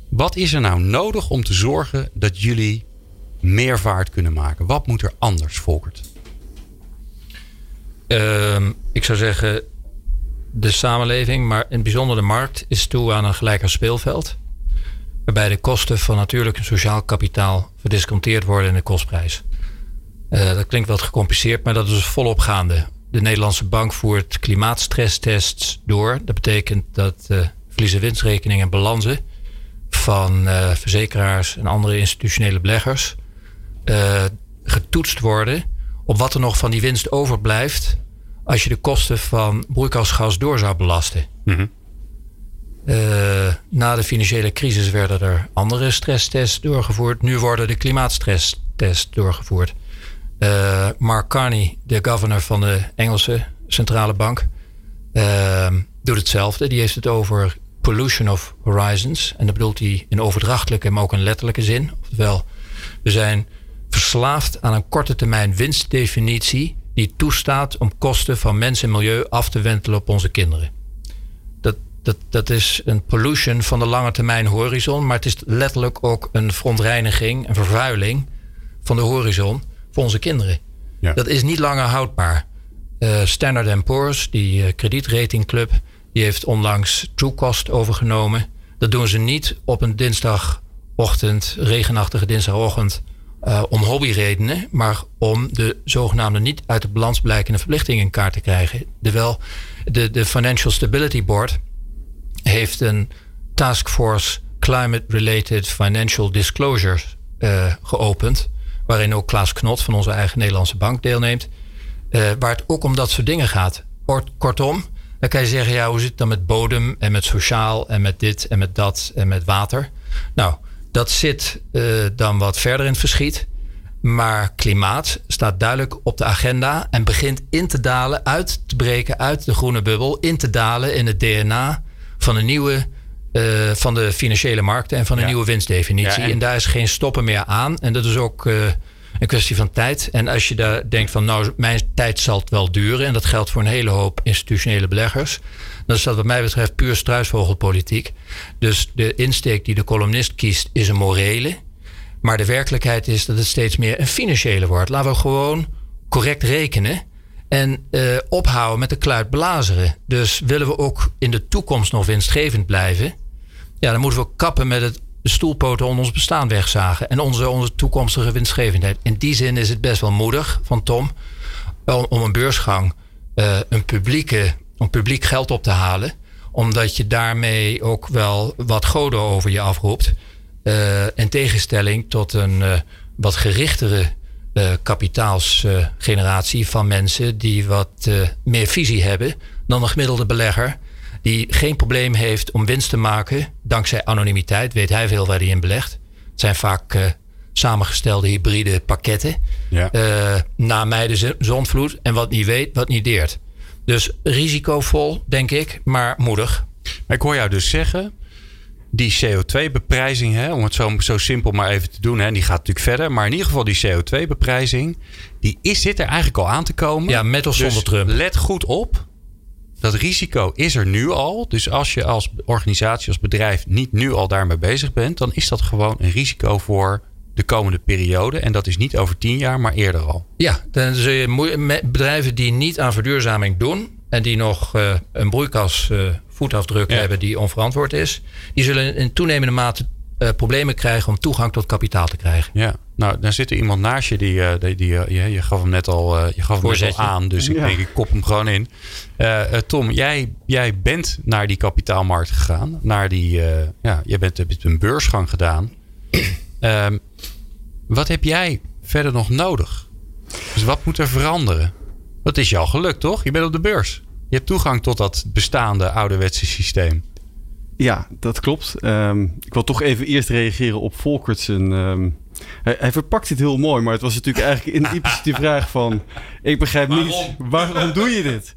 Wat is er nou nodig om te zorgen dat jullie meer vaart kunnen maken? Wat moet er anders, Volkert? Uh, ik zou zeggen, de samenleving, maar in het bijzonder de markt, is toe aan een gelijker speelveld. Waarbij de kosten van natuurlijk en sociaal kapitaal verdisconteerd worden in de kostprijs. Uh, dat klinkt wat gecompliceerd, maar dat is dus volop gaande. De Nederlandse bank voert klimaatstresstests door. Dat betekent dat uh, verliezen winstrekeningen en balansen van uh, verzekeraars en andere institutionele beleggers getoetst worden op wat er nog van die winst overblijft als je de kosten van broeikasgas door zou belasten. -hmm. Na de financiële crisis werden er andere stresstests doorgevoerd. Nu worden de klimaatstresstests doorgevoerd. Uh, Mark Carney, de governor van de Engelse centrale bank, uh, doet hetzelfde. Die heeft het over pollution of horizons. En dat bedoelt hij in overdrachtelijke, maar ook in letterlijke zin. Oftewel, we zijn verslaafd aan een korte termijn winstdefinitie die toestaat om kosten van mens en milieu af te wentelen op onze kinderen. Dat, dat, is een pollution van de lange termijn horizon, maar het is letterlijk ook een verontreiniging, een vervuiling van de horizon voor onze kinderen. Ja. Dat is niet langer houdbaar. Uh, Standard Poor's, die uh, kredietratingclub, die heeft onlangs Truecost overgenomen. Dat doen ze niet op een dinsdagochtend, regenachtige dinsdagochtend, uh, om hobbyredenen, maar om de zogenaamde niet uit de balans blijkende verplichtingen in kaart te krijgen. Terwijl de, de Financial Stability Board heeft een taskforce Climate-Related Financial Disclosures uh, geopend, waarin ook Klaas Knot van onze eigen Nederlandse bank deelneemt, uh, waar het ook om dat soort dingen gaat. Kortom, dan kan je zeggen, ja, hoe zit het dan met bodem en met sociaal en met dit en met dat en met water? Nou, dat zit uh, dan wat verder in het verschiet. Maar klimaat staat duidelijk op de agenda en begint in te dalen, uit te breken uit de groene bubbel, in te dalen in het DNA van een nieuwe. Uh, van de financiële markten en van een nieuwe winstdefinitie. en... daar is geen stoppen meer aan. En dat is ook uh, een kwestie van tijd. En als je daar denkt van nou, mijn tijd zal het wel duren. En dat geldt voor een hele hoop institutionele beleggers. Dan is dat wat mij betreft puur struisvogelpolitiek. Dus de insteek die de columnist kiest is een morele. Maar de werkelijkheid is dat het steeds meer een financiële wordt. Laten we gewoon correct rekenen. En uh, ophouden met de kluit blazeren. Dus willen we ook in de toekomst nog winstgevend blijven. Ja, dan moeten we kappen met het stoelpoten onder ons bestaan wegzagen. En onze, onze toekomstige winstgevendheid. In die zin is het best wel moedig van Tom. Om een beursgang uh, een, publieke, om publiek geld op te halen. Omdat je daarmee ook wel wat goden over je afroept. Uh, in tegenstelling tot een wat gerichtere kapitaalsgeneratie van mensen die wat meer visie hebben dan een gemiddelde belegger die geen probleem heeft om winst te maken. Dankzij anonimiteit weet hij veel waar hij in belegt. Het zijn vaak uh, samengestelde hybride pakketten. Ja. Na mij de zonvloed en wat niet weet, wat niet deert. Dus risicovol, denk ik, maar moedig. Ik hoor jou dus zeggen, die CO2-beprijzing, om het zo, zo simpel maar even te doen, hè, die gaat natuurlijk verder. Maar in ieder geval die CO2-beprijzing, die is, zit er eigenlijk al aan te komen. Ja, met of zonder dus Trump. Let goed op. Dat risico is er nu al. Dus als je als organisatie, als bedrijf niet nu al daarmee bezig bent, dan is dat gewoon een risico voor de komende periode. En dat is niet over tien jaar, maar eerder al. Ja, dan zul je bedrijven die niet aan verduurzaming doen en die nog uh, een broeikas uh, voetafdruk hebben die onverantwoord is, die zullen in toenemende mate uh, problemen krijgen om toegang tot kapitaal te krijgen. Ja, nou, dan zit er iemand naast je die, uh, die, die uh, je gaf hem net al, je gaf hem net al aan, dus ik denk ik kop hem gewoon in. Tom, jij, jij bent naar die kapitaalmarkt gegaan, naar die, ja, jij bent, hebt een beursgang gedaan. um, wat heb jij verder nog nodig? Dus wat moet er veranderen? Dat is jou gelukt, toch? Je bent op de beurs. Je hebt toegang tot dat bestaande ouderwetse systeem. Ja, dat klopt. Um, ik wil toch even eerst reageren op Volkertsen. Um, hij, hij, verpakt het heel mooi, maar het was natuurlijk eigenlijk in impliciete vraag van... Ik begrijp waarom? niet, waarom doe je dit?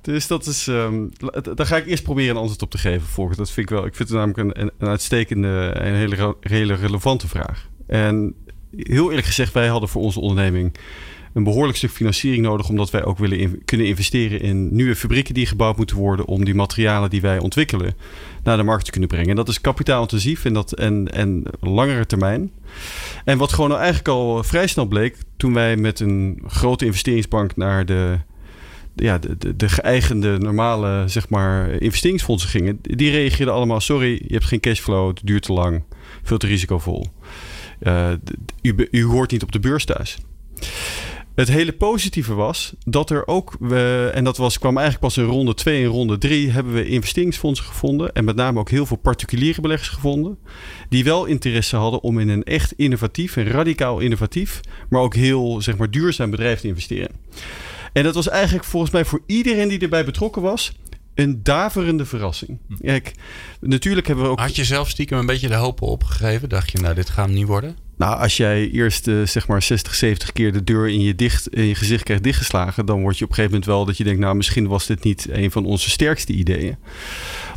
Dus dat is, um, daar ga ik eerst proberen een antwoord op te geven, Volkert. Dat vind ik wel, ik vind het namelijk een, een uitstekende en hele, hele relevante vraag. En heel eerlijk gezegd, wij hadden voor onze onderneming een behoorlijk stuk financiering nodig, omdat wij ook willen kunnen investeren in nieuwe fabrieken die gebouwd moeten worden om die materialen die wij ontwikkelen naar de markt te kunnen brengen. En dat is kapitaalintensief en, dat, en, en langere termijn. En wat gewoon eigenlijk al vrij snel bleek, toen wij met een grote investeringsbank naar de ja, de, de, de geëigende normale zeg maar, investeringsfondsen gingen, die reageerden allemaal: sorry, je hebt geen cashflow, het duurt te lang, veel te risicovol. Uh, u, u hoort niet op de beurs thuis. Het hele positieve was dat er ook, we, en dat was, kwam eigenlijk pas in ronde 2 en ronde 3, hebben we investeringsfondsen gevonden. En met name ook heel veel particuliere beleggers gevonden. Die wel interesse hadden om in een echt innovatief en radicaal innovatief, maar ook heel zeg maar, duurzaam bedrijf te investeren. En dat was eigenlijk volgens mij voor iedereen die erbij betrokken was, een daverende verrassing. Kijk, natuurlijk hebben we ook. Had je zelf stiekem een beetje de hoop opgegeven? Dacht je, nou, dit gaat niet worden? Nou, als jij eerst uh, zeg maar 60, 70 keer de deur in je, dicht, in je gezicht krijgt dichtgeslagen, dan word je op een gegeven moment wel dat je denkt, nou, misschien was dit niet een van onze sterkste ideeën.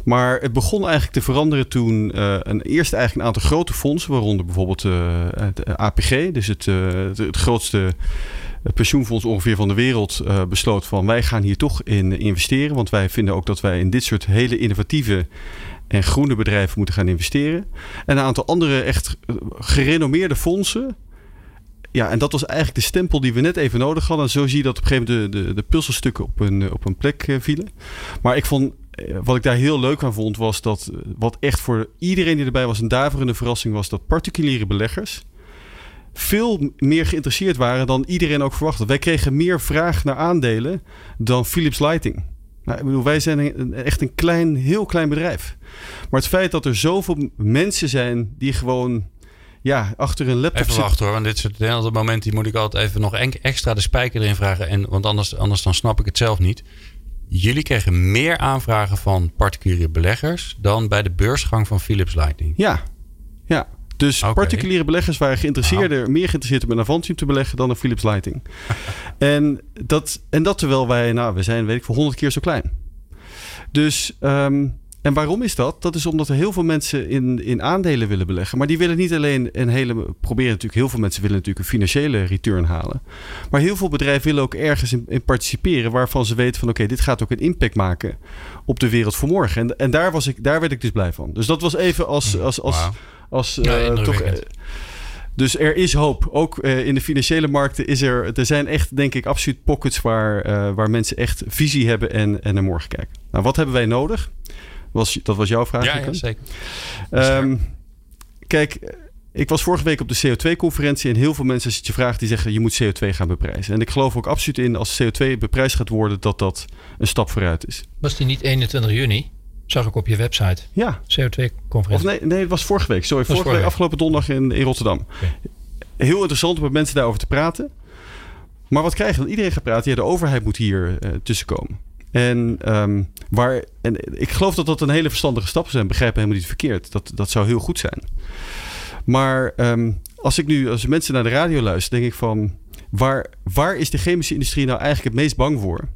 Maar het begon eigenlijk te veranderen toen uh, een, eerst eigenlijk een aantal grote fondsen, waaronder bijvoorbeeld uh, het APG, dus het, het, het grootste pensioenfonds ongeveer van de wereld besloot van wij gaan hier toch in investeren. Want wij vinden ook dat wij in dit soort hele innovatieve en groene bedrijven moeten gaan investeren. En een aantal andere echt gerenommeerde fondsen. Ja, en dat was eigenlijk de stempel die we net even nodig hadden. En zo zie je dat op een gegeven moment de, de, de puzzelstukken op een, op een plek uh, vielen. Maar ik vond, wat ik daar heel leuk aan vond, was dat wat echt voor iedereen die erbij was een daverende verrassing was, dat particuliere beleggers veel meer geïnteresseerd waren dan iedereen ook verwachtte. Wij kregen meer vraag naar aandelen dan Philips Lighting. Nou, ik bedoel, wij zijn een, echt een klein, heel klein bedrijf. Maar het feit dat er zoveel mensen zijn die gewoon ja, achter een laptop Even wachten hoor, want dit soort hele momenten moet ik altijd even nog extra de spijker erin vragen. En, want anders, anders dan snap ik het zelf niet. Jullie kregen meer aanvragen van particuliere beleggers dan bij de beursgang van Philips Lighting. Ja, ja. Dus particuliere beleggers waren geïnteresseerder, meer geïnteresseerd om in Avantium te beleggen dan een Philips Lighting. en, dat, en dat terwijl wij, nou, we zijn, weet ik, voor honderd keer zo klein. Dus, um, en waarom is dat? Dat is omdat er heel veel mensen in, in aandelen willen beleggen. Maar die willen niet alleen een hele. Proberen natuurlijk, heel veel mensen willen natuurlijk een financiële return halen. Maar heel veel bedrijven willen ook ergens in, in participeren. waarvan ze weten van: oké, dit gaat ook een impact maken op de wereld van morgen. En, en daar, was ik, daar werd ik dus blij van. Dus dat was even als. als, als als ja, uh, toch. Uh, dus er is hoop. Ook uh, in de financiële markten is er. Er zijn echt, denk ik, absoluut pockets waar, waar mensen echt visie hebben en, en naar morgen kijken. Nou, wat hebben wij nodig? Was, dat was jouw vraag. Ja, ja zeker. Um, kijk, ik was vorige week op de CO2-conferentie en heel veel mensen, als je je vraagt, die zeggen je moet CO2 gaan beprijzen. En ik geloof ook absoluut in als CO2 beprijsd gaat worden, dat dat een stap vooruit is. Was die niet 21 juni? Zag ik op je website. Ja. CO2-conferentie. nee, nee, het was vorige week. Sorry, vorige, vorige week, afgelopen donderdag in, in Rotterdam. Okay. Heel interessant om met mensen daarover te praten. Maar wat krijg je dan? Iedereen gaat praten. Ja, de overheid moet hier uh, tussenkomen. En, um, waar, en ik geloof dat dat een hele verstandige stap is. En begrijp helemaal niet verkeerd. Dat, dat zou heel goed zijn. Maar um, als ik nu, als mensen naar de radio luisteren, denk ik van... Waar, waar is de chemische industrie nou eigenlijk het meest bang voor?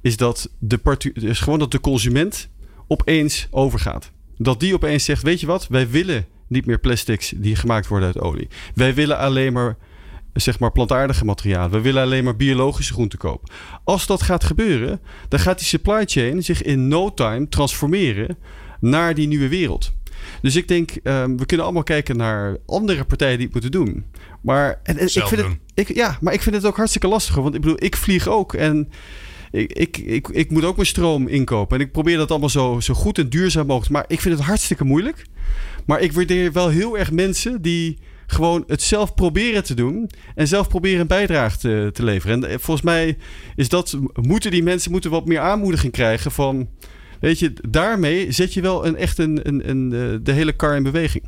Is dat de, is gewoon dat de consument opeens overgaat. Dat die opeens zegt: Weet je wat, wij willen niet meer plastics die gemaakt worden uit olie. Wij willen alleen maar zeg maar plantaardige materialen. We willen alleen maar biologische groenten kopen. Als dat gaat gebeuren, dan gaat die supply chain zich in no time transformeren naar die nieuwe wereld. Dus ik denk, um, we kunnen allemaal kijken naar andere partijen die het moeten doen. Maar en, en ik vind het, ik, ja, maar ik vind het ook hartstikke lastig. Want ik bedoel, ik vlieg ook en ik, ik, ik, moet ook mijn stroom inkopen. En ik probeer dat allemaal zo, zo goed en duurzaam mogelijk. Maar ik vind het hartstikke moeilijk. Maar ik waardeer wel heel erg mensen die gewoon het zelf proberen te doen. En zelf proberen een bijdrage te, te leveren. En eh, volgens mij is dat, moeten die mensen moeten wat meer aanmoediging krijgen van. Weet je, daarmee zet je wel een, echt een, een, eh, de hele kar in beweging.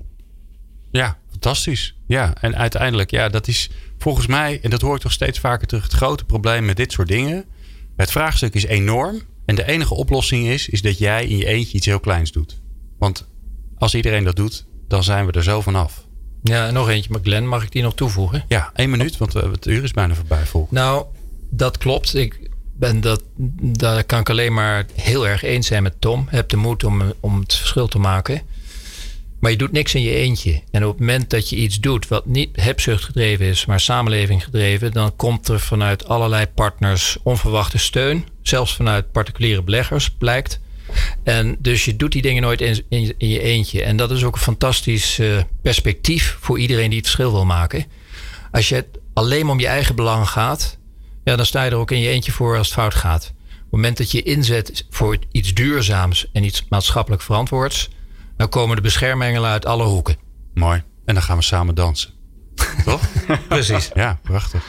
Ja, fantastisch. Ja, en uiteindelijk, ja, dat is volgens mij, en dat hoor ik toch steeds vaker terug, het grote probleem met dit soort dingen het vraagstuk is enorm. En de enige oplossing is, is dat jij in je eentje iets heel kleins doet. Want als iedereen dat doet, dan zijn we er zo vanaf. Ja, en nog eentje. Maar Glenn, mag ik die nog toevoegen? Ja, één minuut, want eh, het uur is bijna voorbij. Volgens. Nou, dat klopt. Ik ben dat, daar kan ik alleen maar heel erg eens zijn met Tom. Heb de moed om, om het verschil te maken. Maar je doet niks in je eentje. En op het moment dat je iets doet wat niet hebzucht gedreven is, maar samenleving gedreven, dan komt er vanuit allerlei partners onverwachte steun. Zelfs vanuit particuliere beleggers, blijkt. En dus je doet die dingen nooit in, je eentje. En dat is ook een fantastisch uh, perspectief voor iedereen die het verschil wil maken. Als je het alleen om je eigen belang gaat, ja, dan sta je er ook in je eentje voor als het fout gaat. Op het moment dat je inzet voor iets duurzaams en iets maatschappelijk verantwoords, dan komen de beschermengelen uit alle hoeken. Mooi. En dan gaan we samen dansen. Toch? Precies. Ja, prachtig.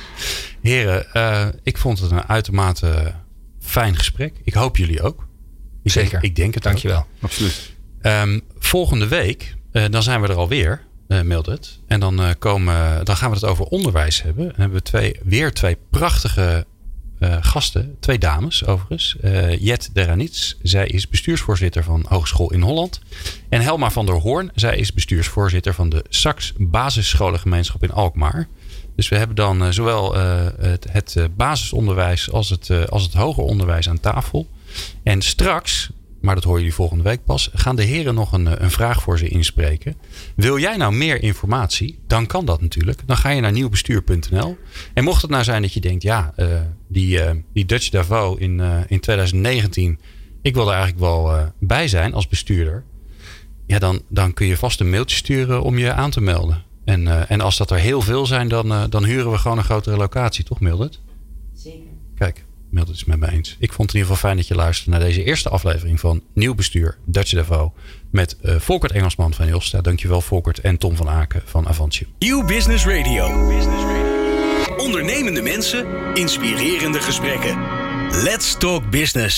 Heren, uh, ik vond het een uitermate fijn gesprek. Ik hoop jullie ook. Ik Zeker. Denk, ik denk het Dankjewel. Ook. Absoluut. Um, volgende week, uh, dan zijn we er alweer, uh, Mildred. En dan, komen, dan gaan we het over onderwijs hebben. Dan hebben we twee, weer twee prachtige gasten, twee dames overigens. Jet Deranits, zij is bestuursvoorzitter van Hogeschool in Holland. En Helma van der Hoorn, zij is bestuursvoorzitter van de Sax Basisscholengemeenschap in Alkmaar. Dus we hebben dan zowel het, het basisonderwijs als het, als het hoger onderwijs aan tafel. En straks, maar dat horen jullie volgende week pas, gaan de heren nog een, eh, een vraag voor ze inspreken. Wil jij nou meer informatie? Dan kan dat natuurlijk. Dan ga je naar nieuwbestuur.nl. En mocht het nou zijn dat je denkt, ja, uh, die, uh, die Dutch Davos in, in 2019, ik wil er eigenlijk wel bij zijn als bestuurder. Ja, dan, dan kun je vast een mailtje sturen om je aan te melden. En, en als dat er heel veel zijn, dan, dan huren we gewoon een grotere locatie, toch Mildred? Kijk het is met me eens. Ik vond het in ieder geval fijn dat je luisterde naar deze eerste aflevering van Nieuw Bestuur Dutch Devo. Met uh, Volkert Engelsman van Hilsta. Dankjewel Volkert en Tom van Aken van Avantium. Nieuw. Business Radio. Ondernemende mensen, inspirerende gesprekken. Let's talk business.